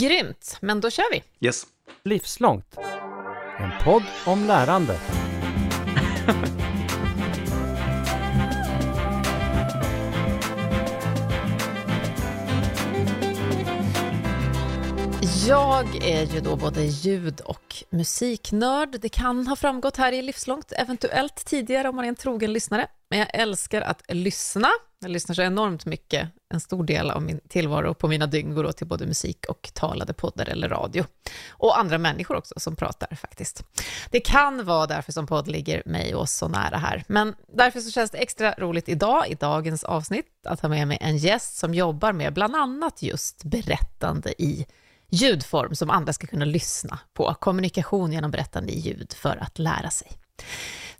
Grymt, men då kör vi. Yes. Livslångt. En podd om lärande. Jag är ju då både ljud och musiknörd. Det kan ha framgått här i Livslångt, eventuellt tidigare om man är en trogen lyssnare. Men jag älskar att lyssna. Jag lyssnar så enormt mycket. En stor del av min tillvaro på mina dygn går åt till både musik och talade poddar eller radio. Och andra människor också som pratar faktiskt. Det kan vara därför som podd ligger mig och oss så nära här. Men därför så känns det extra roligt idag, i dagens avsnitt, att ha med mig en gäst som jobbar med bland annat just berättande i ljudform som andra ska kunna lyssna på. Kommunikation genom berättande i ljud för att lära sig.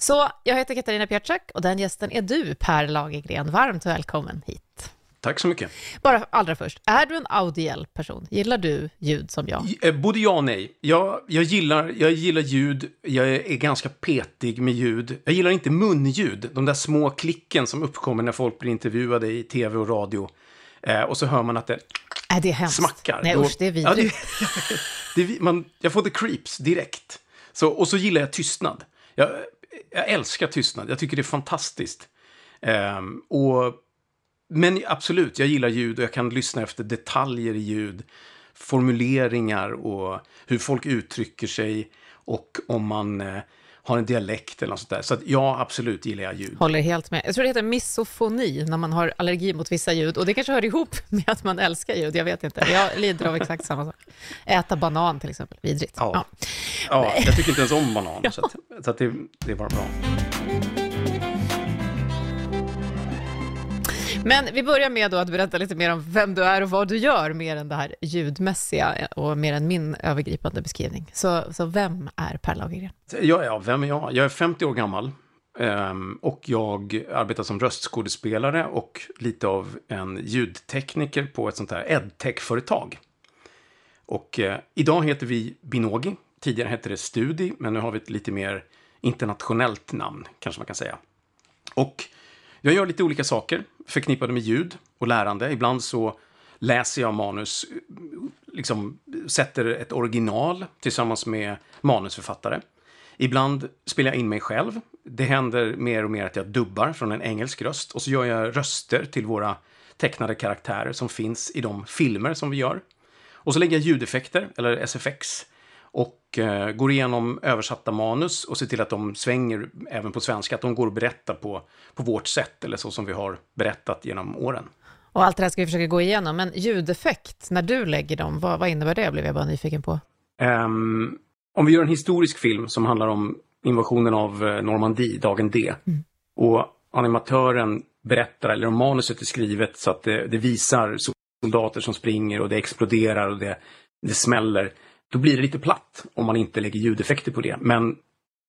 Så jag heter Katarina Pietschak och den gästen är du, Per Lagergren. Varmt välkommen hit. Tack så mycket. Bara allra först, är du en audiell person? Gillar du ljud som jag? Eh, Både ja och nej. Jag, jag, gillar, jag gillar ljud, jag är ganska petig med ljud. Jag gillar inte munljud, de där små klicken som uppkommer när folk blir intervjuade i tv och radio. Eh, och så hör man att det Är det är hemskt. smackar. Nej Då- usch, det är Ja, vidrigt. det, det, man, jag får the creeps direkt. Så, och så gillar jag tystnad. Jag, jag älskar tystnad, jag tycker det är fantastiskt. Um, och, men absolut, jag gillar ljud och jag kan lyssna efter detaljer i ljud. Formuleringar och hur folk uttrycker sig. Och om man eh, har en dialekt eller något sånt där. Så att, ja, absolut gillar jag ljud. Håller helt med. Jag tror det heter misofoni när man har allergi mot vissa ljud och det kanske hör ihop med att man älskar ljud, jag vet inte. Jag lider av exakt samma sak. Äta banan till exempel, vidrigt. Ja. Ja, jag tycker inte ens om banan. Så, att, så att det, det är bara bra. Men vi börjar med då att berätta lite mer om vem du är och vad du gör, mer än det här ljudmässiga och mer än min övergripande beskrivning. Så, så vem är Per Lagergren? Ja, ja, vem är jag? Jag är 50 år gammal. Ehm, och jag arbetar som röstskådespelare och lite av en ljudtekniker på ett sånt här edtech-företag. Och eh, idag heter vi Binogi. Tidigare hette det Studi, men nu har vi ett lite mer internationellt namn, kanske man kan säga. Och jag gör lite olika saker förknippade med ljud och lärande. Ibland så läser jag manus, liksom sätter ett original tillsammans med manusförfattare. Ibland spelar jag in mig själv. Det händer mer och mer att jag dubbar från en engelsk röst och så gör jag röster till våra tecknade karaktärer som finns i de filmer som vi gör. Och så lägger jag ljudeffekter, eller SFX, och eh, går igenom översatta manus och ser till att de svänger även på svenska, att de går att berätta på, på vårt sätt, eller så som vi har berättat genom åren. Och allt det här ska vi försöka gå igenom, men ljudeffekt, när du lägger dem, vad, vad innebär det, blev jag bara nyfiken på. Ehm, om vi gör en historisk film som handlar om invasionen av eh, Normandie, dagen D, och animatören berättar, eller om manuset är skrivet så att det, det visar soldater som springer och det exploderar och det, det smäller, då blir det lite platt om man inte lägger ljudeffekter på det. Men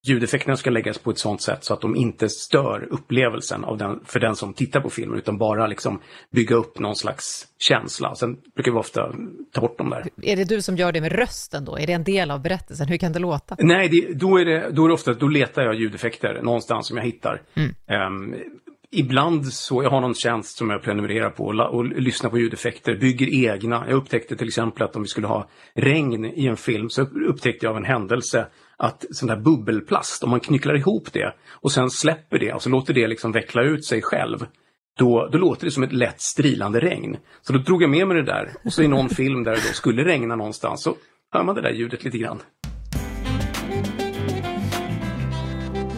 ljudeffekterna ska läggas på ett sånt sätt så att de inte stör upplevelsen av den, för den som tittar på filmen, utan bara liksom bygga upp någon slags känsla. Sen brukar vi ofta ta bort dem där. Är det du som gör det med rösten då? Är det en del av berättelsen? Hur kan det låta? Nej, det, då, är det, då är det ofta, då letar jag ljudeffekter någonstans som jag hittar. Ehm, ibland så, jag har någon tjänst som jag prenumererar på och, och lyssnar på ljudeffekter, bygger egna. Jag upptäckte till exempel att om vi skulle ha regn i en film så upptäckte jag av en händelse att sån där bubbelplast, om man knycklar ihop det och sen släpper det och så låter det liksom veckla ut sig själv. Då, då låter det som ett lätt strilande regn. Så då drog jag med mig det där och så i någon film där det då skulle regna någonstans så hör man det där ljudet lite grann.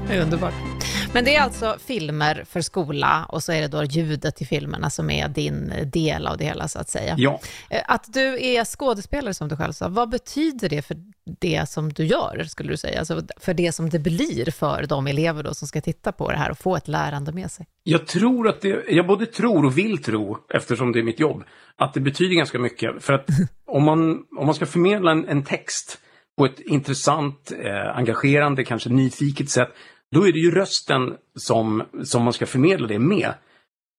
Det är Underbart. Men det är alltså filmer för skola och så är det då ljudet i filmerna som är din del av det hela så att säga. Ja. Eh, Att du är skådespelare som du själv sa, vad betyder det för det som du gör, skulle du säga? Alltså för det som det blir för de elever då som ska titta på det här och få ett lärande med sig? Jag tror att det, jag både tror och vill tro, eftersom det är mitt jobb, att det betyder ganska mycket. För att om man, om man ska förmedla en, en text på ett intressant, eh, engagerande, kanske nyfiket sätt, då är det ju rösten som, som man ska förmedla det med.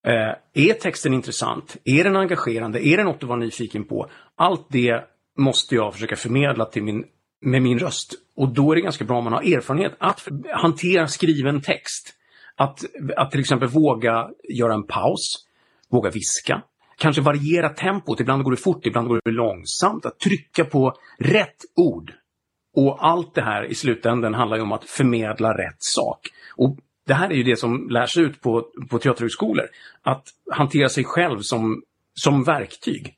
Eh, är texten intressant? Är den engagerande? Är det något du var nyfiken på? Allt det måste jag försöka förmedla till min, med min röst. Och då är det ganska bra om man har erfarenhet att hantera skriven text. Att, att till exempel våga göra en paus, våga viska, kanske variera tempot, ibland går det fort, ibland går det långsamt, att trycka på rätt ord. Och allt det här i slutändan handlar ju om att förmedla rätt sak. Och det här är ju det som lärs ut på, på teaterhögskolor, att hantera sig själv som, som verktyg.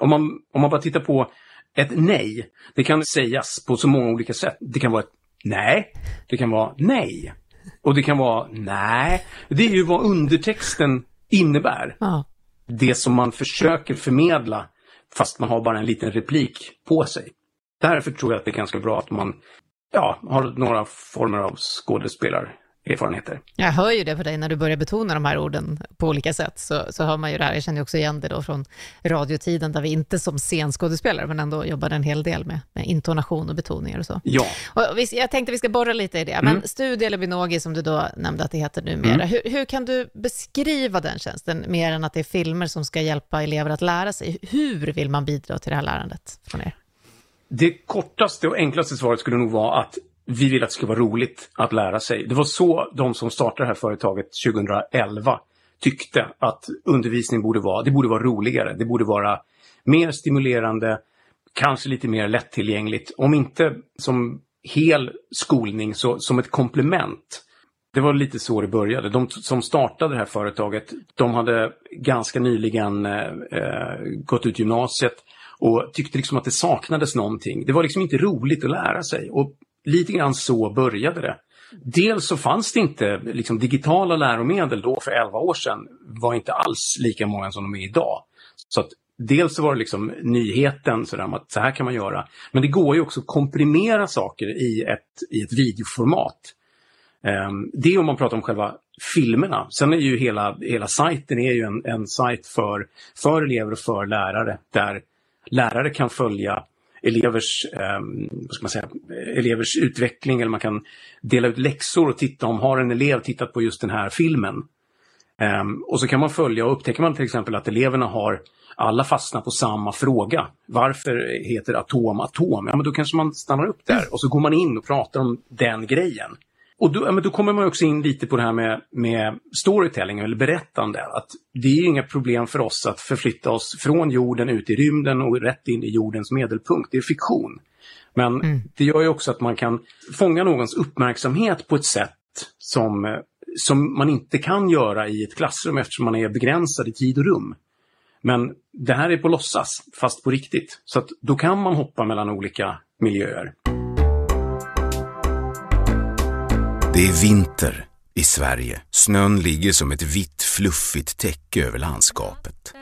Om man, om man bara tittar på ett nej, det kan sägas på så många olika sätt. Det kan vara ett nej, det kan vara nej. Och det kan vara nej. Det är ju vad undertexten innebär. Ja. Det som man försöker förmedla fast man har bara en liten replik på sig. Därför tror jag att det är ganska bra att man ja, har några former av skådespelar erfarenheter. Jag hör ju det på dig när du börjar betona de här orden på olika sätt, så, så hör man ju det här. Jag känner också igen det då från radiotiden, där vi inte som scenskådespelare, men ändå jobbade en hel del med, med intonation och betoningar och så. Ja. Och vi, jag tänkte vi ska borra lite i det, men mm. Studie eller Binogi som du då nämnde att det heter numera, mm. hur, hur kan du beskriva den tjänsten, mer än att det är filmer som ska hjälpa elever att lära sig? Hur vill man bidra till det här lärandet från er? Det kortaste och enklaste svaret skulle nog vara att vi vill att det ska vara roligt att lära sig. Det var så de som startade det här företaget 2011 tyckte att undervisning borde vara. Det borde vara roligare, det borde vara mer stimulerande, kanske lite mer lättillgängligt. Om inte som hel skolning så som ett komplement. Det var lite så det började. De som startade det här företaget, de hade ganska nyligen eh, eh gått ut gymnasiet och tyckte liksom att det saknades någonting. Det var liksom inte roligt att lära sig. Och lite grann så började det. Dels så fanns det inte liksom, digitala läromedel då för 11 år sedan var inte alls lika många som de är idag. Så att dels så var det liksom nyheten så att så här kan man göra. Men det går ju också att komprimera saker i ett, i ett videoformat. Um, det är om man pratar om själva filmerna. Sen är ju hela, hela sajten är ju en, en sajt för, för elever och för lärare där lärare kan följa elevers, eh, vad ska man säga, elevers utveckling eller man kan dela ut läxor och titta om har en elev tittat på just den här filmen. Eh, och så kan man följa och upptäcker man till exempel att eleverna har alla fastnat på samma fråga. Varför heter atom atom? Ja, men då kanske man stannar upp där och så går man in och pratar om den grejen. Och då, men då kommer man också in lite på det här med, med storytelling eller berättande. Att det är inga problem för oss att förflytta oss från jorden ut i rymden och rätt in i jordens medelpunkt. Det är fiktion. Men mm. det gör ju också att man kan fånga någons uppmärksamhet på ett sätt som, som man inte kan göra i ett klassrum eftersom man är begränsad i tid och rum. Men det här är på låtsas, fast på riktigt. Så att då kan man hoppa mellan olika miljöer. Det är vinter i Sverige. Snön ligger som ett vitt fluffigt täcke över landskapet.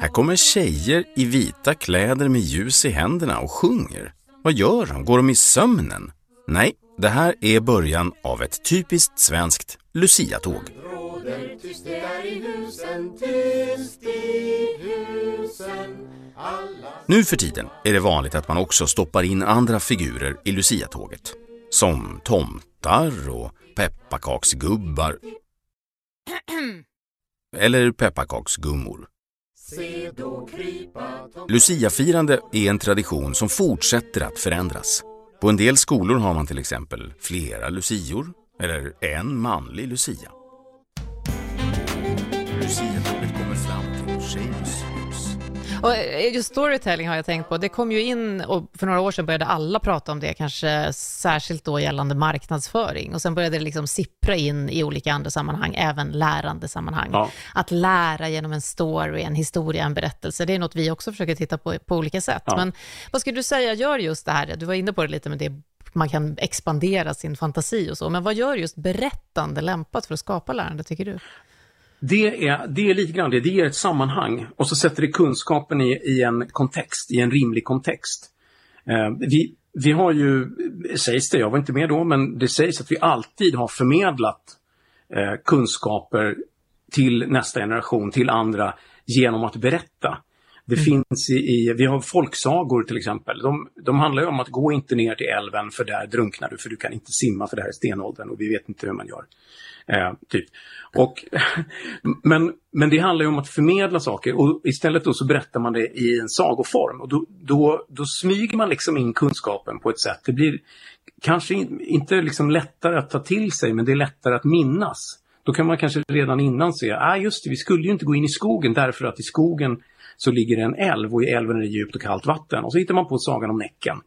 Här kommer tjejer i vita kläder med ljus i händerna och sjunger. Vad gör de? Går de i sömnen? Nej, det här är början av ett typiskt svenskt Lucia-tåg. Tyst det är i husen, tyst i husen nu för tiden är det vanligt att man också stoppar in andra figurer i Lucia-tåget. Som tomtar och pepparkaksgubbar. Eller pepparkaksgummor. Lucia-firande är en tradition som fortsätter att förändras. På en del skolor har man till exempel flera lucior eller en manlig lucia. Och eh, just storytelling har jag tänkt på. Det kom ju in och för några år sedan började alla prata om det, kanske särskilt då gällande marknadsföring. Och sen började det liksom sippra in i olika andra sammanhang, även lärande sammanhang. Ja. Att lära genom en story, en historia, en berättelse, det är något vi också försöker titta på på olika sätt. Ja. Men vad skulle du säga gör just det här, du var inne på det lite med det man kan expandera sin fantasi och så, men vad gör just berättande lämpat för att skapa lärande, tycker du? Det är, det är lite grann det, det ger ett sammanhang och så sätter det kunskapen i, i en kontext, i en rimlig kontext. Eh, vi, vi har ju, sägs det, jag var inte med då, men det sägs att vi alltid har förmedlat eh, kunskaper till nästa generation, till andra, genom att berätta. Det mm. finns i, i, vi har folksagor till exempel. De, de handlar om att gå inte ner till älven för där drunknar du för du kan inte simma för det här är stenåldern och vi vet inte hur man gör. Eh, typ. och, men, men det handlar ju om att förmedla saker och istället då så berättar man det i en sagoform och då, då, då smyger man liksom in kunskapen på ett sätt. Det blir kanske inte liksom lättare att ta till sig men det är lättare att minnas. Då kan man kanske redan innan se, ah just det, vi skulle ju inte gå in i skogen därför att i skogen så ligger det en älv och i älven är det djupt och kallt vatten. Och så hittar man på sagan om Näcken.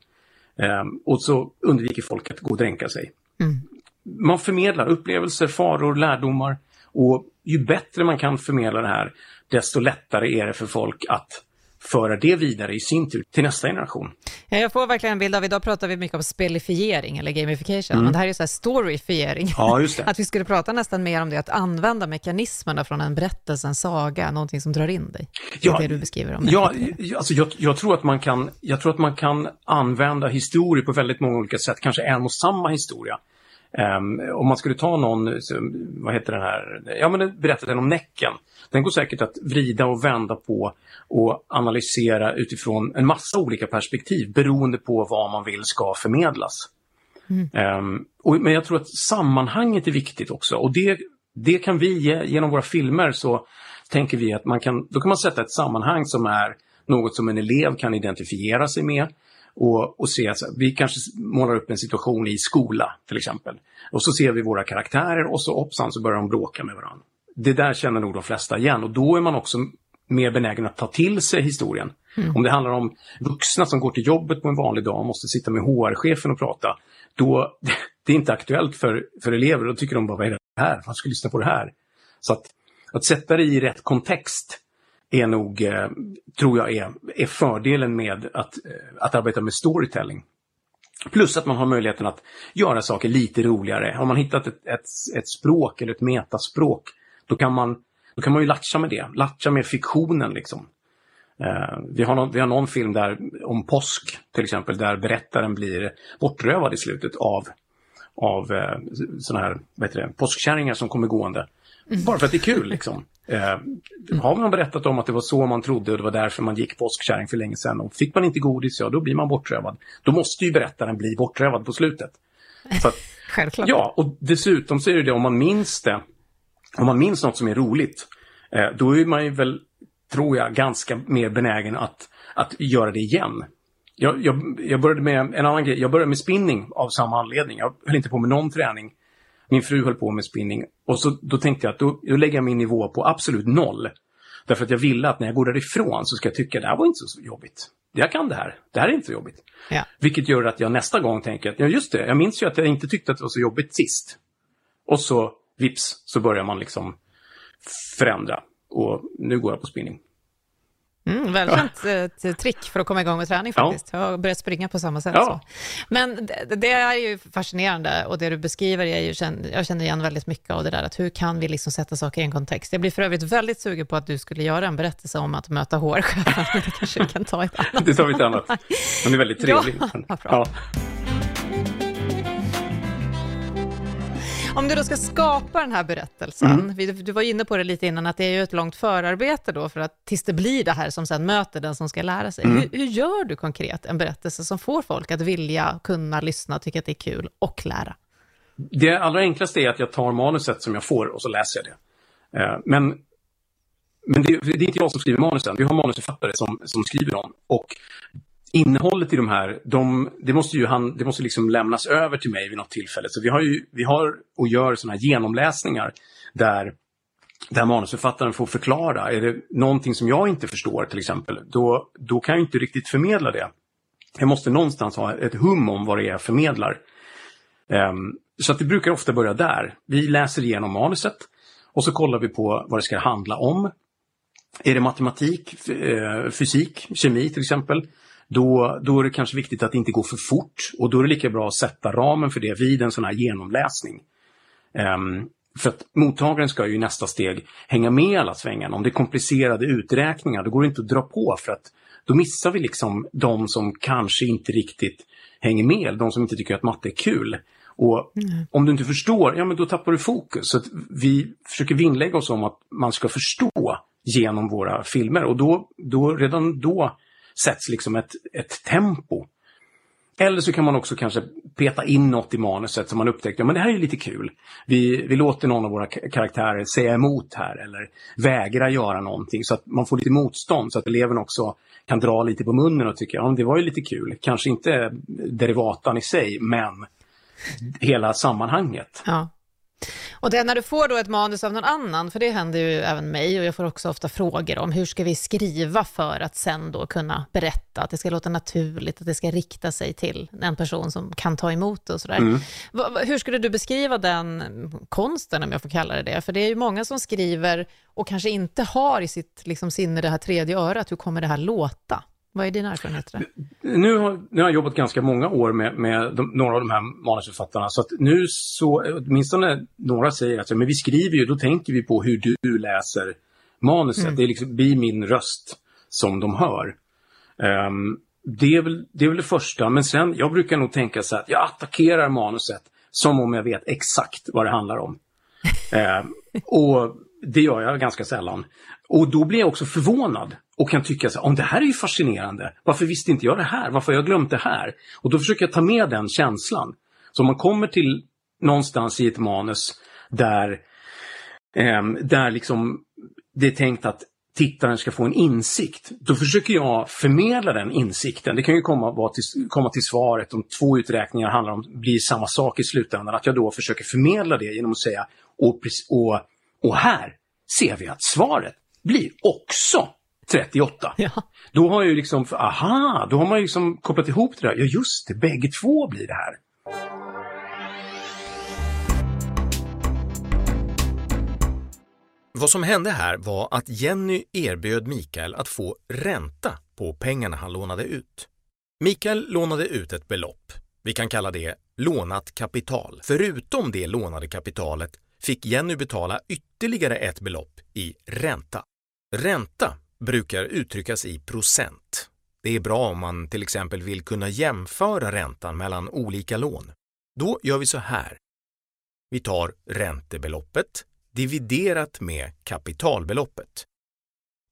Um, och så undviker folk att gå och dränka sig. Mm. Man förmedlar upplevelser, faror, lärdomar. Och ju bättre man kan förmedla det här, desto lättare är det för folk att föra det vidare i sin tur till nästa generation. Ja, jag får verkligen en bild av, idag pratar vi mycket om spelifiering eller gamification, mm. men det här är ju så här storyfiering. Ja, just det. att vi skulle prata nästan mer om det, att använda mekanismerna från en berättelse, en saga, någonting som drar in dig. Ja, det du beskriver om. Ja, alltså jag, jag, tror att man kan, jag tror att man kan använda historier på väldigt många olika sätt, kanske en och samma historia. Um, om man skulle ta någon, vad heter den här, ja men berättelsen om Näcken. Den går säkert att vrida och vända på och analysera utifrån en massa olika perspektiv beroende på vad man vill ska förmedlas. Mm. Um, och, men jag tror att sammanhanget är viktigt också och det, det kan vi genom våra filmer så tänker vi att man kan, då kan man sätta ett sammanhang som är något som en elev kan identifiera sig med och, och se, alltså, vi kanske målar upp en situation i skola till exempel. Och så ser vi våra karaktärer och så hoppsan så börjar de bråka med varandra. Det där känner nog de flesta igen och då är man också mer benägen att ta till sig historien. Mm. Om det handlar om vuxna som går till jobbet på en vanlig dag och måste sitta med HR-chefen och prata, då det är inte aktuellt för, för elever. Då tycker de bara, vad är det här? Man ska lyssna på det här. Så att, att sätta det i rätt kontext är nog, eh, tror jag, är, är fördelen med att, eh, att arbeta med storytelling. Plus att man har möjligheten att göra saker lite roligare. Har man hittat ett, ett, ett språk eller ett metaspråk, då kan man, då kan man ju latcha med det. Latcha med fiktionen liksom. Uh, vi, har någon, vi har någon film där om påsk till exempel där berättaren blir bortrövad i slutet av, av eh, uh, sådana här vad heter det, påskkärringar som kommer gående. Mm. Bara för att det är kul liksom. Eh, har man berättat om att det var så man trodde och det var därför man gick påskkärring för länge sedan och fick man inte godis, ja då blir man bortrövad. Då måste ju berättaren bli bortrövad på slutet. Att, Självklart. Ja, och dessutom så är det det om man minns det, om man minns något som är roligt, eh, då är man ju väl, tror jag, ganska mer benägen att, att göra det igen. Jag, jag, jag började med en annan grej, jag började med spinning av samma anledning. Jag höll inte på med någon träning min fru höll på med spinning och så, då tänkte jag att då, då lägger jag min nivå på absolut noll. Därför att jag ville att när jag går därifrån så ska jag tycka att det här var inte så jobbigt. Jag kan det här. Det här är inte så jobbigt. Ja. Vilket gör att jag nästa gång tänker att ja just det, jag minns ju att jag inte tyckte att det var så jobbigt sist. Och så vips så börjar man liksom förändra. Och nu går jag på spinning. Mm, välkänt ja. Eh, trick för att komma igång med träning faktiskt. Ja. Jag har börjat springa på samma sätt. Ja. Men det, det, är ju fascinerande och det du beskriver, är ju, jag känner igen väldigt mycket av det där, att hur kan vi liksom sätta saker i en kontext? Jag blir för övrigt väldigt sugen på att du skulle göra en berättelse om att möta hårchefen, det kanske vi kan ta ett annat Det tar vi ett annat. Men det är väldigt trevligt. Ja, Om du då ska skapa den här berättelsen, mm. du var inne på det lite innan, att det är ju ett långt förarbete då för att tills det blir det här som sen möter den som ska lära sig. Mm. Hur, hur, gör du konkret en berättelse som får folk att vilja, kunna lyssna, tycka att det är kul och lära? Det allra enklaste är att jag tar manuset som jag får och så läser jag det. Eh, men men det, det, är inte jag som skriver manusen, vi har manusförfattare som, som skriver dem. Och innehållet i de här, de, det måste ju han, det måste liksom lämnas över till mig vid något tillfälle. Så vi har ju, vi har och gör sådana här genomläsningar där, där manusförfattaren får förklara. Är det någonting som jag inte förstår till exempel, då, då kan jag inte riktigt förmedla det. Jag måste någonstans ha ett hum om vad det är jag förmedlar. Um, så att det brukar ofta börja där. Vi läser igenom manuset och så kollar vi på vad det ska handla om. Är det matematik, eh, fysik, kemi till exempel? Då, då är det kanske viktigt att det inte går för fort och då är det lika bra att sätta ramen för det vid en sån här genomläsning. Um, för att mottagaren ska ju i nästa steg hänga med i alla svängarna. Om det är komplicerade uträkningar då går det inte att dra på för att då missar vi liksom de som kanske inte riktigt hänger med, de som inte tycker att matte är kul. Och mm. om du inte förstår, ja men då tappar du fokus. Så vi försöker vinnlägga oss om att man ska förstå genom våra filmer och då, då redan då sätts liksom ett, ett tempo. Eller så kan man också kanske peta in något i manuset som man upptäcker, ja men det här är lite kul. Vi, vi låter någon av våra karaktärer säga emot här eller vägra göra någonting så att man får lite motstånd så att eleven också kan dra lite på munnen och tycka, ja det var ju lite kul. Kanske inte derivatan i sig, men hela sammanhanget. Ja. Och det är när du får då ett manus av någon annan, för det händer ju även mig och jag får också ofta frågor om hur ska vi skriva för att sen då kunna berätta, att det ska låta naturligt, att det ska rikta sig till en person som kan ta emot det och sådär. Mm. Hur skulle du beskriva den konsten, om jag får kalla det det? För det är ju många som skriver och kanske inte har i sitt liksom, sinne det här tredje örat, hur kommer det här låta? Vad är dina erfarenheter? Nu har, nu har jag jobbat ganska många år med, med de, några av de här manusförfattarna. Så att nu så, åtminstone några säger att men vi skriver ju, då tänker vi på hur du läser manuset. Mm. Det är liksom, blir min röst som de hör. Um, det, är väl, det är väl det första, men sen, jag brukar nog tänka så att jag attackerar manuset som om jag vet exakt vad det handlar om. uh, och det gör jag ganska sällan. Och då blir jag också förvånad och kan tycka så om det här är ju fascinerande. Varför visste inte jag det här? Varför har jag glömt det här? Och då försöker jag ta med den känslan. Så om man kommer till någonstans i ett manus där, eh, där liksom det är tänkt att tittaren ska få en insikt. Då försöker jag förmedla den insikten. Det kan ju komma, till, komma till svaret om två uträkningar handlar om blir samma sak i slutändan. Att jag då försöker förmedla det genom att säga och, och, och här ser vi att svaret blir också 38. Ja. Då har jag ju liksom, aha, då har man ju liksom kopplat ihop det där. Ja just det, bägge två blir det här. Vad som hände här var att Jenny erbjöd Mikael att få ränta på pengarna han lånade ut. Mikael lånade ut ett belopp. Vi kan kalla det lånat kapital. Förutom det lånade kapitalet fick Jenny betala ytterligare ett belopp i ränta. Ränta brukar uttryckas i procent. Det är bra om man till exempel vill kunna jämföra räntan mellan olika lån. Då gör vi så här. Vi tar räntebeloppet dividerat med kapitalbeloppet.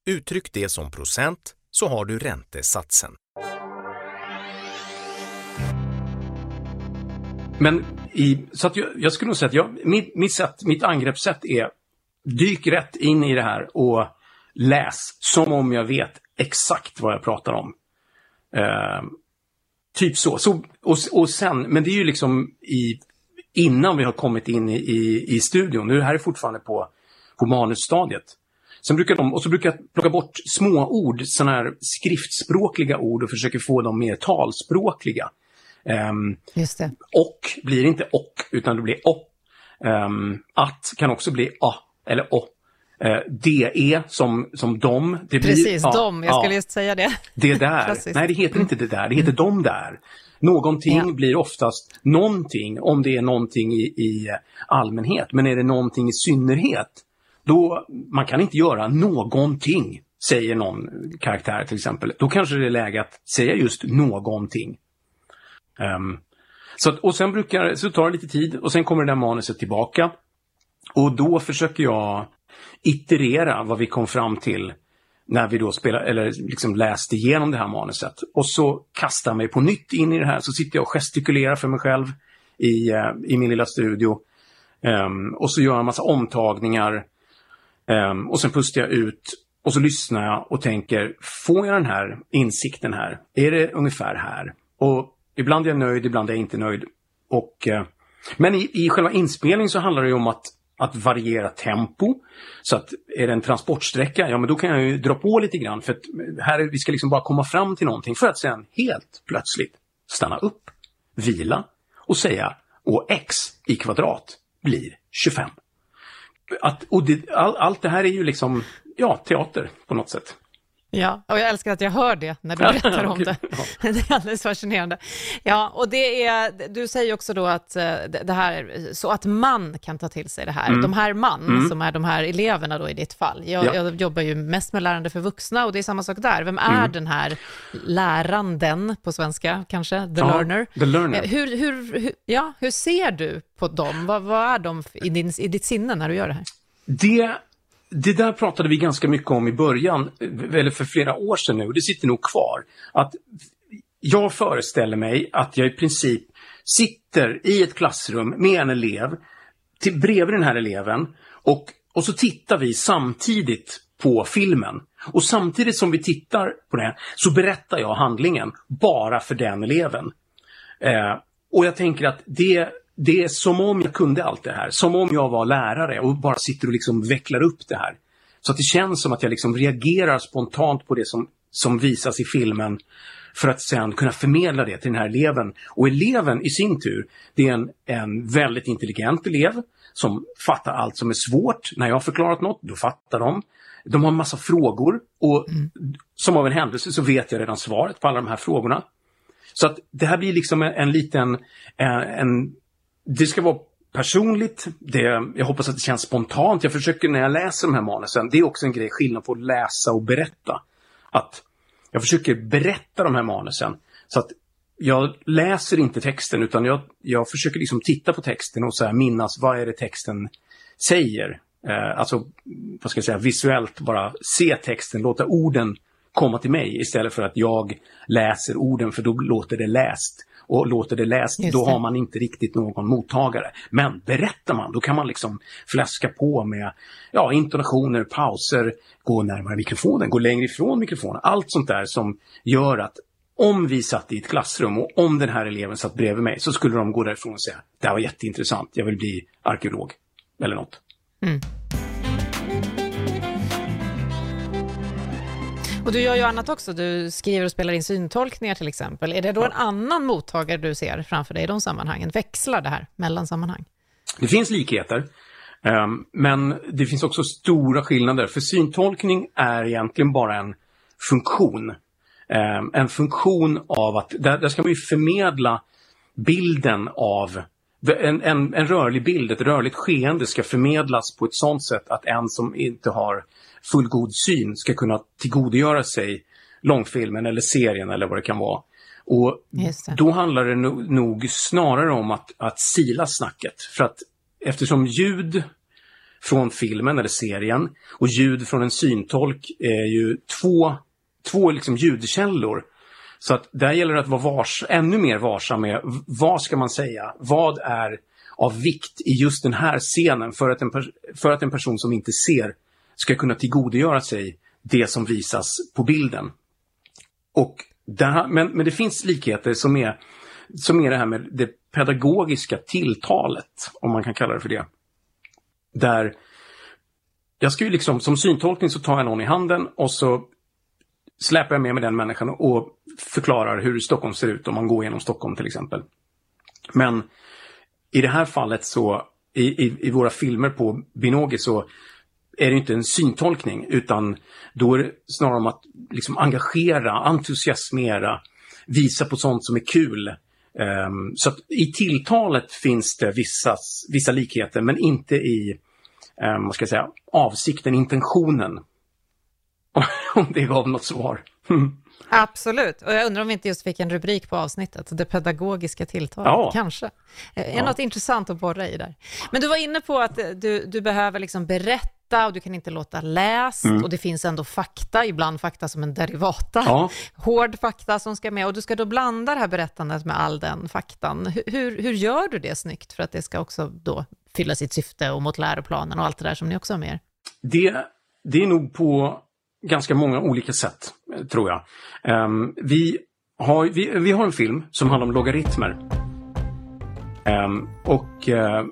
Uttryck det som procent så har du räntesatsen. Men i, så att jag, jag skulle nog säga att jag, mitt, mitt, sätt, mitt angreppssätt är dyk rätt in i det här och läs som om jag vet exakt vad jag pratar om. Uh, typ så. så och, och sen, men det är ju liksom i, innan vi har kommit in i, i, i studion. Nu här är fortfarande på, på manusstadiet. Sen brukar de, och så brukar jag plocka bort små ord, sådana här skriftspråkliga ord och försöker få dem mer talspråkliga. Um. Och blir inte och, utan det blir o. Um, att kan också bli a, eller o. Uh, DE som, som dom. Det blir, Precis, ja, dom. Jag skulle ja, just säga det. Det där. Nej, det heter inte det där. Det heter mm. dom där. Någonting ja. blir oftast någonting om det är någonting i, i allmänhet. Men är det någonting i synnerhet, då man kan inte göra någonting, säger någon karaktär till exempel. Då kanske det är läge att säga just någonting. Um, så, och sen brukar, så tar det lite tid och sen kommer det där manuset tillbaka. Och då försöker jag iterera vad vi kom fram till när vi då spelade, eller liksom läste igenom det här manuset. Och så kastar mig på nytt in i det här, så sitter jag och gestikulerar för mig själv i, eh, i min lilla studio. Um, och så gör jag en massa omtagningar. Um, och sen pustar jag ut och så lyssnar jag och tänker, får jag den här insikten här? Är det ungefär här? Och Ibland är jag nöjd, ibland är jag inte nöjd. Och, uh, men i, i själva inspelningen så handlar det om att, att variera tempo. Så att är det en transportsträcka, ja men då kan jag ju dra på lite grann. För att här, vi ska liksom bara komma fram till någonting för att sen helt plötsligt stanna upp, vila och säga och x i kvadrat blir 25. Att, och det, all, allt det här är ju liksom, ja, teater på något sätt. Ja, och jag älskar att jag hör det när du berättar om det. Det är alldeles fascinerande. Ja, och det är, du säger också då att eh, det här, så att man kan ta till sig det här. Mm. De här man, mm. som är de här eleverna då i ditt fall. Jag, ja. jag, jobbar ju mest med lärande för vuxna och det är samma sak där. Vem är mm. den här läranden på svenska kanske? The ja, learner. The learner. Eh, hur, hur, hur, ja, hur ser du på dem? Vad, vad är de i, din, i ditt sinne när du gör det här? Det det där pratade vi ganska mycket om i början, eller för flera år sedan nu, och det sitter nog kvar. Att jag föreställer mig att jag i princip sitter i ett klassrum med en elev, till, bredvid den här eleven, och, och så tittar vi samtidigt på filmen. Och samtidigt som vi tittar på det så berättar jag handlingen bara för den eleven. Eh, och jag tänker att det, det är som om jag kunde allt det här. Som om jag var lärare och bara sitter och liksom vecklar upp det här. Så att det känns som att jag liksom reagerar spontant på det som, som visas i filmen för att sen kunna förmedla det till den här eleven. Och eleven i sin tur, det är en, en väldigt intelligent elev som fattar allt som är svårt. När jag har förklarat något, då fattar de. De har en massa frågor och mm. som av en händelse så vet jag redan svaret på alla de här frågorna. Så att det här blir liksom en, en liten, en, en, det ska vara personligt, det, jag hoppas att det känns spontant. Jag försöker när jag läser de här manusen, det är också en grej, skillnad på att läsa och berätta. Att jag försöker berätta de här manusen. Så att jag läser inte texten utan jag, jag försöker liksom titta på texten och så minnas vad är det texten säger. Eh, alltså, vad ska jag säga, visuellt bara se texten, låta orden komma till mig istället för att jag läser orden för då låter det läst. Och låter det läst, det. då har man inte riktigt någon mottagare. Men berättar man, då kan man liksom fläska på med ja, intonationer, pauser, gå närmare mikrofonen, gå längre ifrån mikrofonen. Allt sånt där som gör att om vi satt i ett klassrum och om den här eleven satt bredvid mig så skulle de gå därifrån och säga det här var jätteintressant, jag vill bli arkeolog. Eller något. Mm. Och du gör ju annat också, du skriver och spelar in syntolkningar till exempel. Är det då en annan mottagare du ser framför dig i de sammanhangen? Växlar det här mellan sammanhang? Det finns likheter. Um, men det finns också stora skillnader. För syntolkning är egentligen bara en funktion. Um, en funktion av att, där, där ska man ju förmedla bilden av en, en, en, rörlig bild, ett rörligt skeende ska förmedlas på ett sådant sätt att en som inte har fullgod syn ska kunna tillgodogöra sig långfilmen eller serien eller vad det kan vara. Och då handlar det nog, nog snarare om att, att sila snacket. För att eftersom ljud från filmen eller serien och ljud från en syntolk är ju två, två liksom ljudkällor. Så att där gäller det att vara vars, ännu mer varsam med vad ska man säga? Vad är av vikt i just den här scenen för att en, för att en person som inte ser ska kunna tillgodogöra sig det som visas på bilden. Och där, men, men det finns likheter som är, som är det här med det pedagogiska tilltalet, om man kan kalla det för det. Där jag ska ju liksom, som syntolkning så tar jag någon i handen och så släpar jag med mig den människan och förklarar hur Stockholm ser ut om man går genom Stockholm till exempel. Men i det här fallet så, i, i, i våra filmer på Binogi så är det inte en syntolkning utan då är det snarare om att liksom engagera, entusiasmera, visa på sånt som är kul. Um, så i tilltalet finns det vissa, vissa likheter men inte i um, vad ska jag säga, avsikten, intentionen. om det gav något svar. Absolut, och jag undrar om vi inte just fick en rubrik på avsnittet, det pedagogiska tilltalet, ja. kanske. Är ja. något intressant att borra i där. Men du var inne på att du, du behöver liksom berätta fakta och du kan inte låta läst mm. och det finns ändå fakta, ibland fakta som en derivata, ja. hård fakta som ska med och du ska då blanda det här berättandet med all den faktan. Hur, hur gör du det snyggt för att det ska också då fylla sitt syfte och mot läroplanen och allt det där som ni också har med er? Det, det är nog på ganska många olika sätt, tror jag. Um, vi, har, vi, vi har en film som handlar om logaritmer. Um, och uh,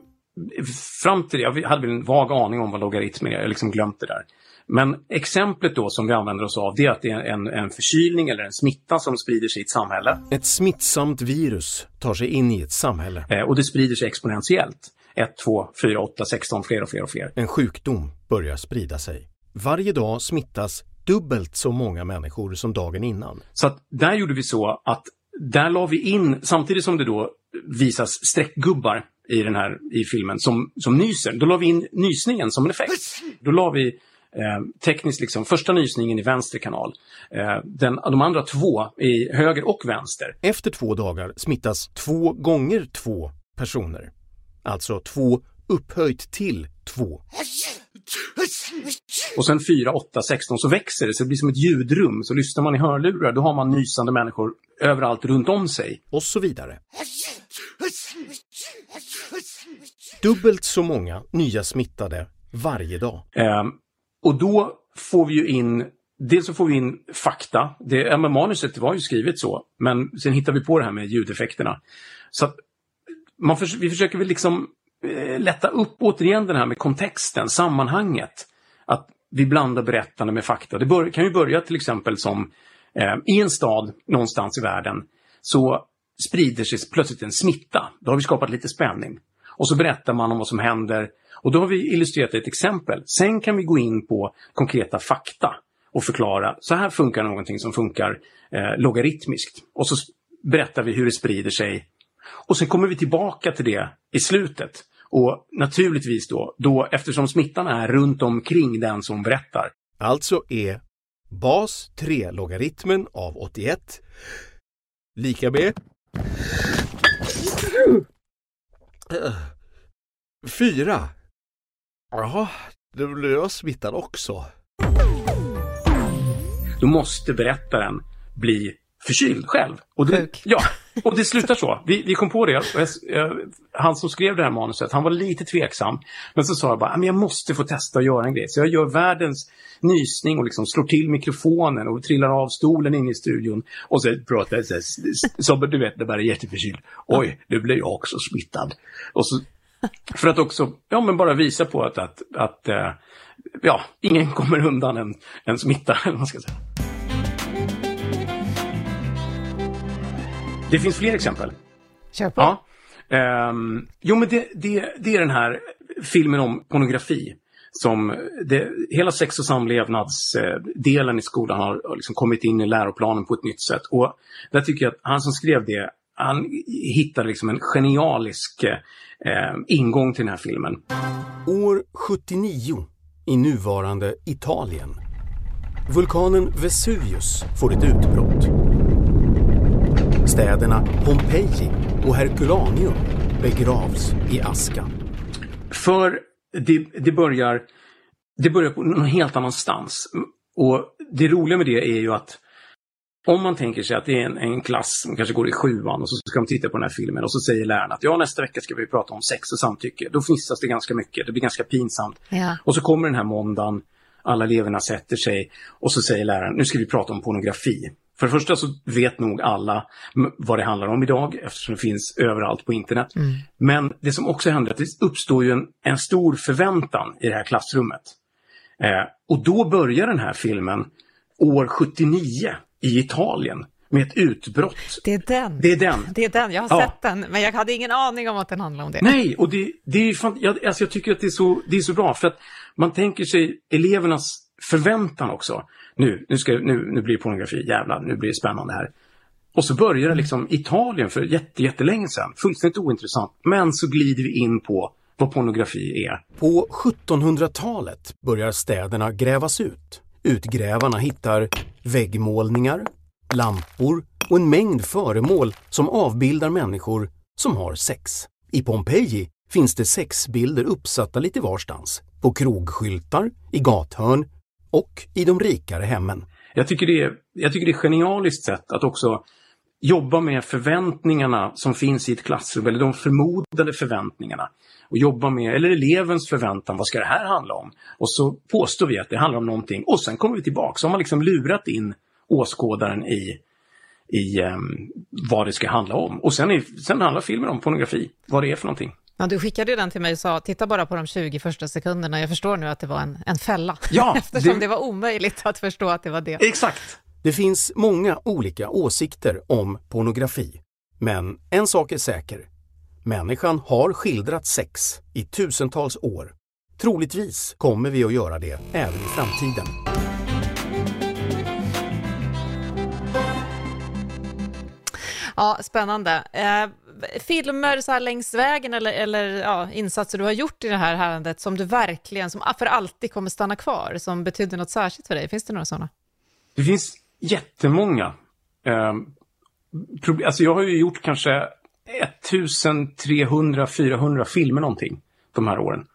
fram till det, jag hade väl en vag aning om vad logaritmer är, jag liksom glömt det där. Men exemplet då som vi använder oss av det är att det är en, en förkylning eller en smitta som sprider sig i ett samhälle. Ett smittsamt virus tar sig in i ett samhälle. Eh, och det sprider sig exponentiellt. 1, 2, 4, 8, 16, fler och fler och fler. En sjukdom börjar sprida sig. Varje dag smittas dubbelt så många människor som dagen innan. Så att där gjorde vi så att där la vi in, samtidigt som det då visas streckgubbar i den här i filmen som, som nyser. Då la vi in nysningen som en effekt. Då la vi eh, tekniskt liksom första nysningen i vänster kanal. Eh, den, de andra två i höger och vänster. Efter två dagar smittas två gånger två personer. Alltså två upphöjt till två. Och sen 4, 8, 16 så växer det så det blir som ett ljudrum. Så lyssnar man i hörlurar då har man nysande människor överallt runt om sig. Och så vidare. Dubbelt så många nya smittade varje dag. Eh, och då får vi ju in Dels så får vi in fakta. Det, ja, men manuset var ju skrivet så, men sen hittar vi på det här med ljudeffekterna. Så att man för, vi försöker väl liksom Eh, lätta upp återigen den här med kontexten, sammanhanget. Att vi blandar berättande med fakta. Det bör, kan ju börja till exempel som eh, i en stad någonstans i världen så sprider sig plötsligt en smitta. Då har vi skapat lite spänning. Och så berättar man om vad som händer och då har vi illustrerat ett exempel. Sen kan vi gå in på konkreta fakta och förklara, så här funkar någonting som funkar eh, logaritmiskt. Och så berättar vi hur det sprider sig. Och sen kommer vi tillbaka till det i slutet. Och naturligtvis då, då eftersom smittan är runt omkring den som berättar. Alltså är bas 3-logaritmen av 81 lika med 4. Jaha, då blir jag smittad också. Då måste berättaren bli förkyld själv. Och det, Sjuk. Ja, och det slutar så. Vi, vi kom på det. Jag, jag, han som skrev det här manuset, han var lite tveksam. Men så sa jag bara, "Men jag måste få testa att göra en grej. Så jag gör världens nysning och liksom slår till mikrofonen och trillar av stolen in i studion. Och så pratar jag så, här, du vet, det bara är jätteförkyld. Oj, nu blir jag också smittad. Och så, för att också, ja men bara visa på att, att, att eh, ja, ingen kommer undan en, en smitta, man ska säga. Det finns fler exempel. Kör på. Ja. Ehm, jo, men det, det, det är den här filmen om pornografi. Som det, hela sex och samlevnadsdelen i skolan har har liksom kommit in i läroplanen på ett nytt sätt. Och där tycker jag att han som skrev det, han hittade liksom en genialisk eh, ingång till den här filmen. År 79 i nuvarande Italien. Vulkanen Vesuvius får ett utbrott. Städerna Pompeji och Herculaneum begravs i aska. För det, det, börjar, det börjar på någon helt annanstans. Och det roliga med det är ju att om man tänker sig att det är en, en klass som kanske går i sjuan och så ska de titta på den här filmen och så säger läraren att ja, nästa vecka ska vi prata om sex och samtycke. Då fnissas det ganska mycket, det blir ganska pinsamt. Ja. Och så kommer den här måndagen, alla eleverna sätter sig och så säger läraren, nu ska vi prata om pornografi. För det första så vet nog alla vad det handlar om idag eftersom det finns överallt på internet. Men det som också händer är att det uppstår ju en, en stor förväntan i det här klassrummet. Eh, och då börjar den här filmen år 79 i Italien med ett utbrott. Det är den. Det är den. Det är den. Jag har Ja. sett den, men jag hade ingen aning om att den handlade om det. Nej, och det, det är fan, jag, alltså jag tycker att det är, så, det är så bra för att man tänker sig elevernas förväntan också. Nu, nu, ska, nu, nu blir det pornografi, jävlar, nu blir det spännande här. Och så börjar det liksom Italien för jätte, jättelänge sedan, fullständigt ointressant. Men så glider vi in på vad pornografi är. På 1700-talet börjar städerna grävas ut. Utgrävarna hittar väggmålningar, lampor och en mängd föremål som avbildar människor som har sex. I Pompeji finns det sexbilder uppsatta lite varstans. På krogskyltar, i gathörn och i de rikare hemmen. Jag tycker det är, jag tycker det är ett genialiskt sätt att också jobba med förväntningarna som finns i ett klassrum, eller de förmodade förväntningarna. Och jobba med, eller elevens förväntan, vad ska det här handla om? Och så påstår vi att det handlar om någonting och sen kommer vi tillbaka. Så har man liksom lurat in åskådaren i, i um, vad det ska handla om. Och sen, är, sen handlar filmen om pornografi, vad det är för någonting. Ja, du skickade ju den till mig och sa, titta bara på de 20 första sekunderna. Jag förstår nu att det var en, en fälla. Ja, Eftersom det- det... var omöjligt att förstå att det var det. Exakt! Det finns många olika åsikter om pornografi. Men en sak är säker. Människan har skildrat sex i tusentals år. Troligtvis kommer vi att göra det även i framtiden. Ja, spännande. Eh, filmer så längs vägen eller, eller ja, insatser du har gjort i det här härandet som du verkligen, som för alltid kommer stanna kvar, som betydde något särskilt för dig? Finns det några sådana? Det finns jättemånga. Proble- alltså jag har ju gjort kanske 1300-400 filmer någonting de här åren.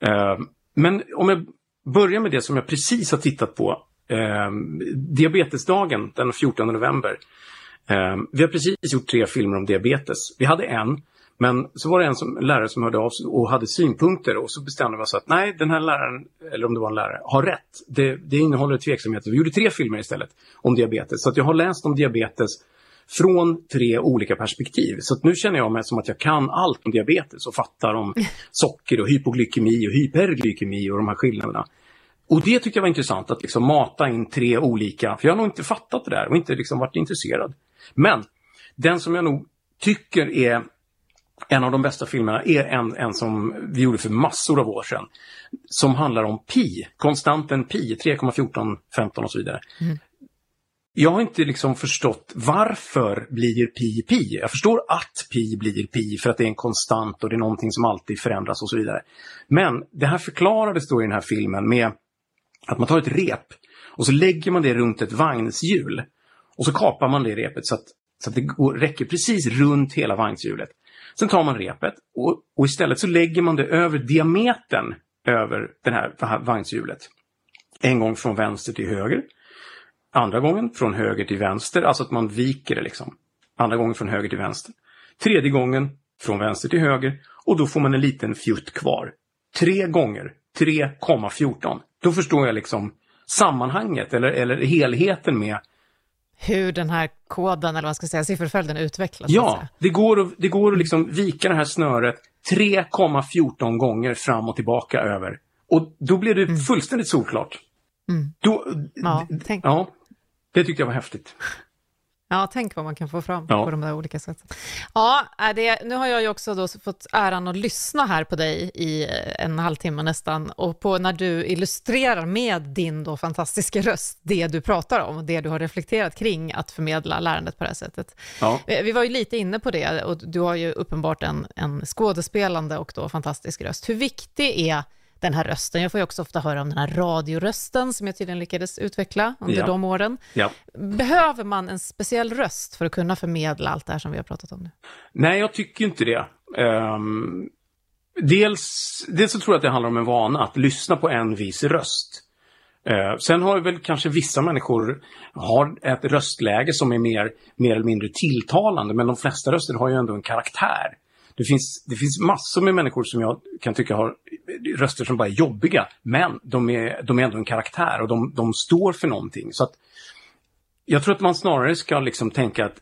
Ehm, men om jag börjar med det som jag precis har tittat på. Um, diabetesdagen den 14 november. Ehm, vi har precis gjort tre filmer om diabetes. Vi hade en, men så var det en, som, en lärare som hörde av sig och hade synpunkter och så bestämde vi oss att nej, den här läraren, eller om det var en lärare, har rätt. Det, det innehåller tveksamheter. Vi gjorde tre filmer istället om diabetes. Så att jag har läst om diabetes från tre olika perspektiv. Så nu känner jag mig som att jag kan allt om diabetes och fattar om socker och hypoglykemi och hyperglykemi och de här skillnaderna. Och det tycker jag var intressant, att liksom mata in tre olika, för jag har nog inte fattat det där och inte liksom varit intresserad. Men den som jag nog tycker är en av de bästa filmerna är en, en som vi gjorde för massor av år sedan. Som handlar om pi, konstanten pi, 3,1415 och så vidare. Mm. Jag har inte liksom förstått varför blir pi pi. Jag förstår att pi blir pi för att det är en konstant och det är någonting som alltid förändras och så vidare. Men det här förklarades då i den här filmen med att man tar ett rep och så lägger man det runt ett vagnshjul. Och så kapar man det repet så att, så att det går, räcker precis runt hela vagnshjulet. Sen tar man repet och, och istället så lägger man det över diametern över det här, det här vagnshjulet. En gång från vänster till höger. Andra gången från höger till vänster, alltså att man viker det liksom. Andra gången från höger till vänster. Tredje gången från vänster till höger och då får man en liten fjutt kvar. Tre gånger 3,14. Då förstår jag liksom sammanhanget eller, eller helheten med hur den här koden, eller vad man ska säga, sifferföljden utvecklas. Ja, det går att, det går att liksom vika det här snöret 3,14 gånger fram och tillbaka över. Och då blir det mm. fullständigt solklart. Mm. Då, ja, tänk. ja, det tyckte jag var häftigt. Ja, tänk vad man kan få fram ja. på de där olika sätten. Ja, det, nu har jag ju också då fått äran att lyssna här på dig i eh, en halvtimme nästan och på när du illustrerar med din då fantastiska röst det du pratar om, det du har reflekterat kring att förmedla lärandet på det här sättet. Ja. Vi, vi var ju lite inne på det och du har ju uppenbart en, en skådespelande och då fantastisk röst. Hur viktig är den här rösten. Jag får ju också ofta höra om den här radiorösten som jag tydligen lyckades utveckla under ja. de åren. Ja. Behöver man en speciell röst för att kunna förmedla allt det här som vi har pratat om nu? Nej, jag tycker inte det. Um, dels, dels så tror jag att det handlar om en vana, att lyssna på en viss röst. Uh, sen har väl kanske vissa människor har ett röstläge som är mer, mer eller mindre tilltalande, men de flesta röster har ju ändå en karaktär. Det finns, det finns massor med människor som jag kan tycka har röster som bara är jobbiga, men de är, de är ändå en karaktär och de, de står för någonting. Så att jag tror att man snarare ska liksom tänka att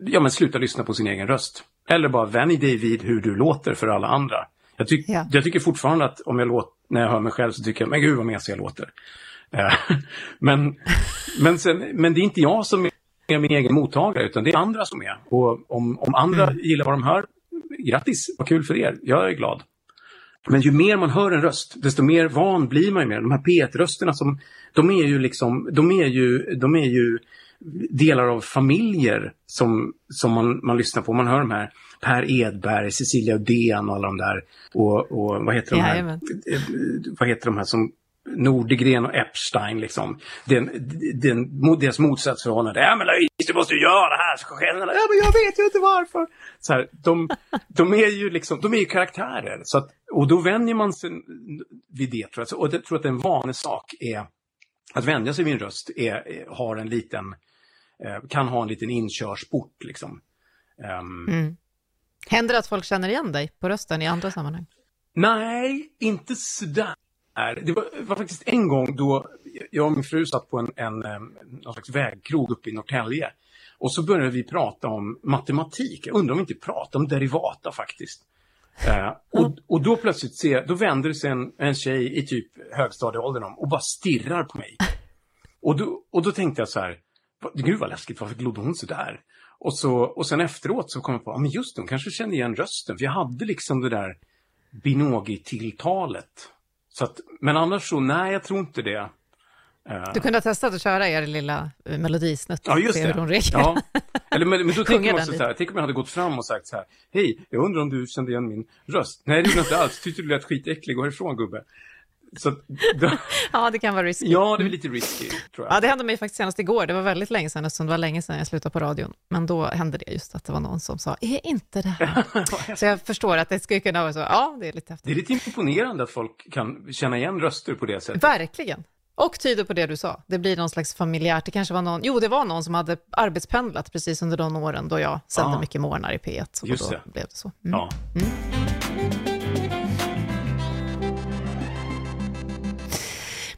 ja, men sluta lyssna på sin egen röst. Eller bara vänj dig vid hur du låter för alla andra. Jag, tyck, ja. jag tycker fortfarande att om jag låter, när jag hör mig själv så tycker jag, men gud vad mesig jag låter. Eh, men, men, sen, men det är inte jag som är min egen mottagare, utan det är andra som är. Och om, om andra mm. gillar vad de hör, grattis, vad kul för er, jag är glad. Men ju mer man hör en röst, desto mer van blir man med De här P1-rösterna som, de är ju liksom, de är ju, de är ju delar av familjer som, som man, man lyssnar på. Man hör de här Per Edberg, Cecilia Uddén och alla de där. Och, och vad heter de här? Jajamän. Vad heter de här som Nordegren och Epstein liksom. Den, den, deras motsatsförhållande. Ja men Louise, du måste göra det här. Så ja men jag vet ju inte varför. Så här, de, de är ju liksom, de är ju karaktärer. Så att, och då vänjer man sig vid det tror jag. Och jag tror att en vanlig sak är att vänja sig vid en röst är, har en liten, eh, kan ha en liten inkörsport liksom. Um, mm. Händer det att folk känner igen dig på rösten i andra sammanhang? Nej, inte sådär är, det var, var, faktiskt en gång då jag och min fru satt på en, en, någon slags vägkrog uppe i Norrtälje. Och så började vi prata om matematik. Jag undrar om vi inte pratade om derivata faktiskt. Eh, och, och då plötsligt ser, då vänder sig en, en tjej i typ högstadieåldern om och bara stirrar på mig. Och då, och då tänkte jag så här, gud vad läskigt, varför glodde hon så där? Och, så, och sen efteråt så kom jag på, ja men just det, hon kanske kände igen rösten, för jag hade liksom det där Binogi-tilltalet. Så att, men annars så, nej, jag tror inte det. Du kunde ha testat att köra er lilla eh, melodisnutt ja, just se hur hon reagerar. Ja. Eller, men, men då tänker man också så här, tänk om jag hade gått fram och sagt så här, hej, jag undrar om du kände igen min röst? Nej, det gjorde jag inte alls. Tyckte du lät skitäcklig, gå härifrån gubbe. Så då... ja, det kan vara risky. Ja, det är lite risky, tror jag. Ja, det hände mig faktiskt senast igår. Det var väldigt länge sedan, eftersom det var länge sedan jag slutade på radion. Men då hände det just att det var någon som sa, är inte det här? så jag förstår att det skulle kunna vara så. Ja, det är lite häftigt. Det är lite imponerande att folk kan känna igen röster på det sättet. Verkligen. Och tyder på det du sa. Det blir någon slags familjärt. Det kanske var någon, jo det var någon som hade arbetspendlat precis under de åren då jag sände ah. mycket morgnar i P1. Just och då det. blev det så. Mm. Ja. Mm.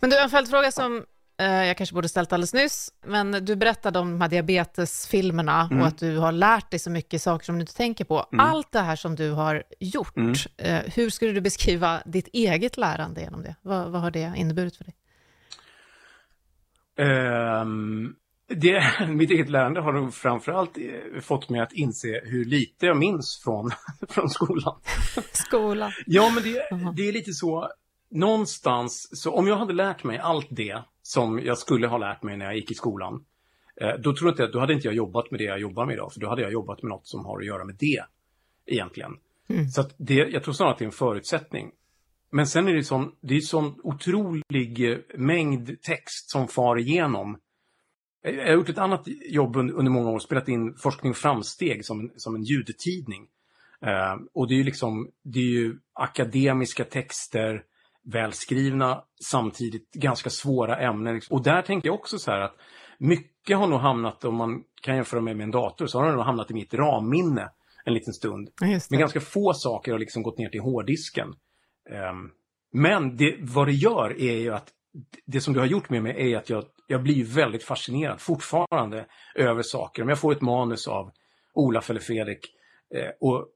Men du, en följdfråga som eh, jag kanske borde ställt alldeles nyss, men du berättade om de här diabetesfilmerna och att du har lärt dig så mycket saker som du inte tänker på. Allt det här som du har gjort, eh, hur skulle du beskriva ditt eget lärande genom det? Vad, vad har det inneburit för dig? Ehm, det, mitt eget lärande har nog framförallt eh, fått mig att inse hur lite jag minns från, från skolan. Skolan. Ja, men det, det är lite så, någonstans, så om jag hade lärt mig allt det som jag skulle ha lärt mig när jag gick i skolan, eh, då tror jag inte, då hade inte jag jobbat med det jag jobbar med idag, för då hade jag jobbat med något som har att göra med det, egentligen. Så att det, jag tror snarare att det är en förutsättning. Men sen är det sån, det är sån otrolig eh, mängd text som far igenom. Jag har gjort ett annat jobb un- under många år, spelat in Forskning och framsteg som, en- som en ljudtidning. Eh, och det är ju liksom, det är ju akademiska texter, välskrivna, samtidigt ganska svåra ämnen. Och där tänkte jag också så här att mycket har nog hamnat, om man kan jämföra med, med en dator, så har det nog hamnat i mitt ramminne en liten stund. Men ganska få saker har liksom gått ner till hårddisken. Ehm, men det, vad det gör är ju att det som du har gjort med mig är att jag, jag blir väldigt fascinerad fortfarande över saker. Om jag får ett manus av Olaf eller Fredrik eh, och,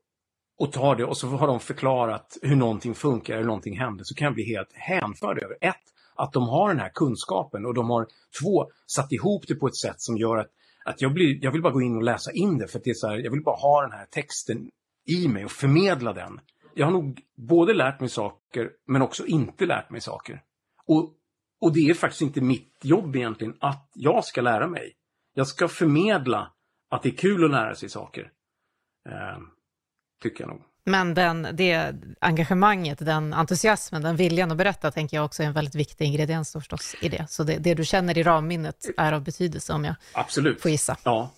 och tar det och så har de förklarat hur någonting funkar, hur någonting händer, så kan jag bli helt hänförd över ett, att de har den här kunskapen och de har två, satt ihop det på ett sätt som gör att, att jag, blir, jag vill bara gå in och läsa in det för att det är så här, jag vill bara ha den här texten i mig och förmedla den. Jag har nog både lärt mig saker men också inte lärt mig saker. Och, och det är faktiskt inte mitt jobb egentligen att jag ska lära mig. Jag ska förmedla att det är kul att lära sig saker. Eh, tycker jag nog. Men den, det engagemanget, den entusiasmen, den viljan att berätta tänker jag också är en väldigt viktig ingrediens förstås i det. Så det, det du känner i ramminnet är av betydelse om jag Absolut. får gissa. Ja.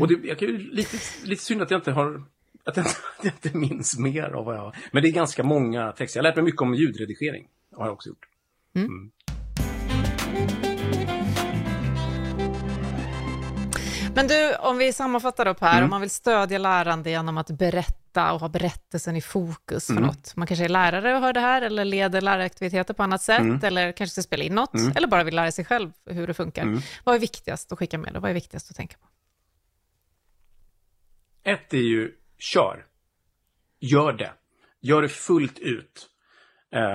Och det, jag kan ju lite, lite synd att jag inte har att jag, inte, minns mer av vad jag... Men det är ganska många texter. Jag har lärt mig mycket om ljudredigering. Har jag också gjort. Men du, om vi sammanfattar upp här, om man vill stödja lärande genom att berätta och ha berättelsen i fokus för något. Man kanske är lärare och hör det här, eller leder läraraktiviteter på annat sätt, eller kanske ska spela in något, eller bara vill lära sig själv hur det funkar. Vad är viktigast att skicka med? Då? Vad är viktigast att tänka på? Ett är ju kör. Gör det. Gör det fullt ut.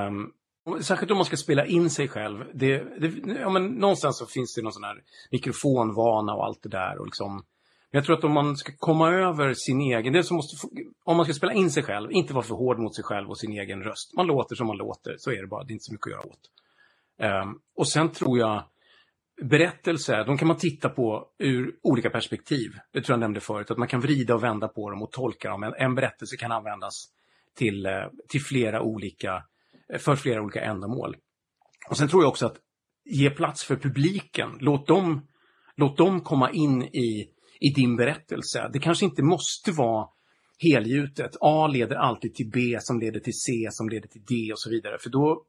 Um, särskilt om man ska spela in sig själv. Det, det, ja, men någonstans så finns det någon sån här mikrofonvana och allt det där. Och liksom, jag tror att om man ska komma över sin egen, det som måste, om man ska spela in sig själv, inte vara för hård mot sig själv och sin egen röst. Man låter som man låter, så är det bara. Det är inte så mycket att göra åt. Um, och sen tror jag berättelser, de kan man titta på ur olika perspektiv. Det tror jag nämnde förut, att man kan vrida och vända på dem och tolka dem. En, en berättelse kan användas till, eh, till flera olika, för flera olika ändamål. Och sen tror jag också att ge plats för publiken. Låt dem, låt dem komma in i, i din berättelse. Det kanske inte måste vara helgjutet. A leder alltid till B som leder till C som leder till D och så vidare. För då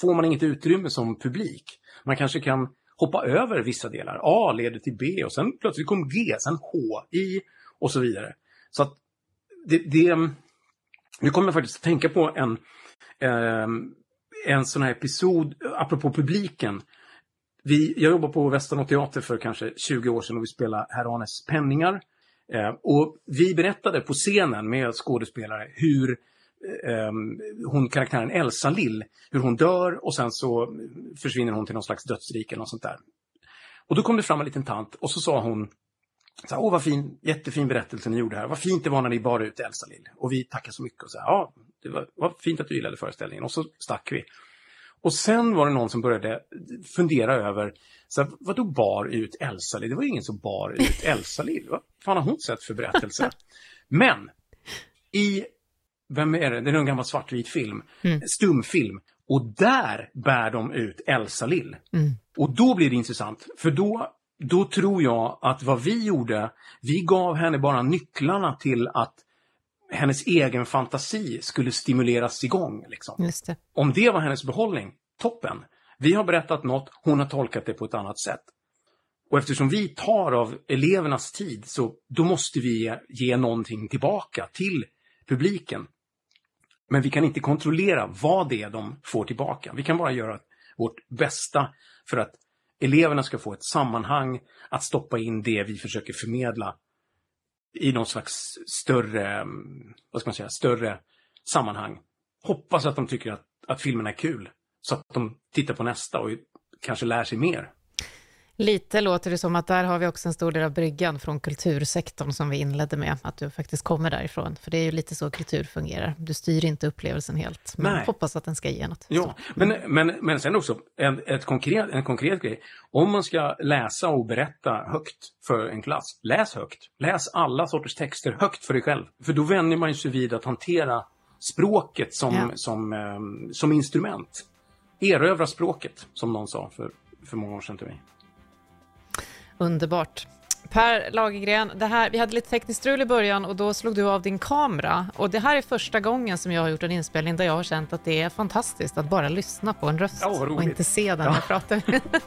får man inget utrymme som publik. Man kanske kan hoppa över vissa delar. A leder till B och sen plötsligt kom G, sen H, I och så vidare. Så att det, det nu kommer jag faktiskt att tänka på en, eh, en sån här episod, apropå publiken. Vi, jag jobbade på Västanå teater för kanske 20 år sedan och vi spelade Herr Arnes penningar. Eh, och vi berättade på scenen med skådespelare hur eh, hon, karaktären Elsa Lill, hur hon dör och sen så försvinner hon till någon slags dödsrike eller något sånt där. Och då kom det fram en liten tant och så sa hon så här, Åh, vad fin, jättefin berättelse ni gjorde här. Vad fint det var när ni bar ut Elsa Lill. Och vi tackar så mycket. Och så här, ja, det var, vad fint att du gillade föreställningen. Och så stack vi. Och sen var det någon som började fundera över, så här, vad då bar ut Elsa Lill? Det var ju ingen som bar ut Elsa Lill. Vad fan har hon sett för berättelse? Men i, vem är det? Det är en gammal svartvit film. Stumfilm. Och där bär de ut Elsa Lill. Och då blir det intressant. För då, då tror jag att vad vi gjorde, vi gav henne bara nycklarna till att hennes egen fantasi skulle stimuleras igång. Liksom. Det. Om det var hennes behållning, toppen. Vi har berättat något, hon har tolkat det på ett annat sätt. Och eftersom vi tar av elevernas tid så då måste vi ge, ge någonting tillbaka till publiken. Men vi kan inte kontrollera vad det är de får tillbaka. Vi kan bara göra vårt bästa för att eleverna ska få ett sammanhang att stoppa in det vi försöker förmedla i någon slags större, mm, vad ska man säga, större sammanhang. Hoppas att de tycker att, att filmen är kul. Så att de tittar på nästa och kanske lär sig mer. Lite låter det som att där har vi också en stor del av bryggan från kultursektorn som vi inledde med, att du faktiskt kommer därifrån. För det är ju lite så kultur fungerar. Du styr inte upplevelsen helt, men Nej. hoppas att den ska ge något. Ja, men, men, men sen också en, ett konkret, en konkret grej. Om man ska läsa och berätta högt för en klass, läs högt. Läs alla sorters texter högt för dig själv. För då vänjer man sig vid att hantera språket som, Ja. som, ehm, som instrument. Erövra språket, som någon sa för, för många år sedan till mig. Underbart. Per Lagergren, det här, vi hade lite tekniskt strul i början och då slog du av din kamera. Och det här är första gången som jag har gjort en inspelning där jag har känt att det är fantastiskt att bara lyssna på en röst vad och inte se den Ja. jag pratar.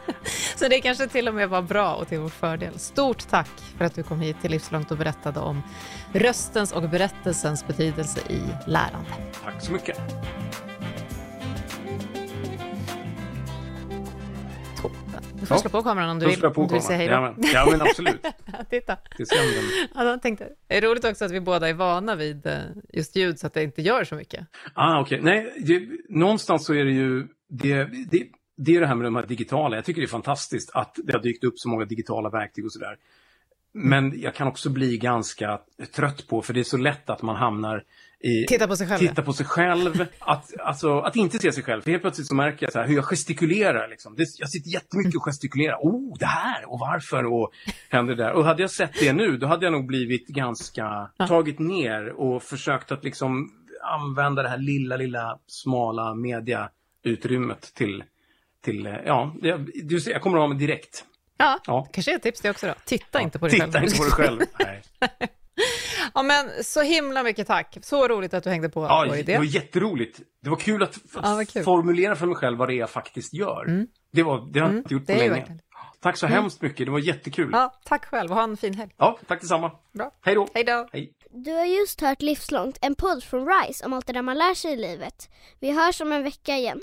Så det kanske till och med var bra och till vår fördel. Stort tack för att du kom hit till Livslångt och berättade om röstens och berättelsens betydelse i lärande. Tack så mycket. Du får Ja. slå på kameran om du vill, på om du vill säga hej då. Ja, men, ja, men absolut. Titta. Ja, jag tänkte. Det är roligt också att vi båda är vana vid eh, just ljud så att det inte gör så mycket. Ah, okej. Nej, det, någonstans så är det ju det, det, det är det här med de här digitala. Jag tycker det är fantastiskt att det har dykt upp så många digitala verktyg och sådär. Men jag kan också bli ganska trött på, för det är så lätt att man hamnar i... Titta på sig själv. Titta på sig själv. Att, alltså, att inte se sig själv. För helt plötsligt så märker jag så här, hur jag gestikulerar. Liksom. Det, jag sitter jättemycket och gestikulerar. Oh, det här och varför och händer det där. Och hade jag sett det nu, då hade jag nog blivit ganska tagit ner och försökt att liksom använda det här lilla, lilla smala mediautrymmet till, till eh, ja, jag, du ser, jag kommer att ha mig direkt. Ja, Ja. kanske är ett tips det också då. Titta inte på dig Titta själv. inte på dig själv. Nej. Ja, men så himla mycket tack. Så roligt att du hängde på Ja, vår det idé. var jätteroligt. Det var kul att, Ja, vad kul. formulera för mig själv vad det är jag faktiskt gör. Det, var, det har jag inte gjort på det länge. verkligen. Tack så hemskt mycket, det var jättekul. Ja, Ja, tack själv och ha en fin helg. tack detsamma. Bra. Hej då. Hej då. Hej. Du har just hört Livslångt, en podd från RISE om allt det där man lär sig i livet. Vi hörs om en vecka igen.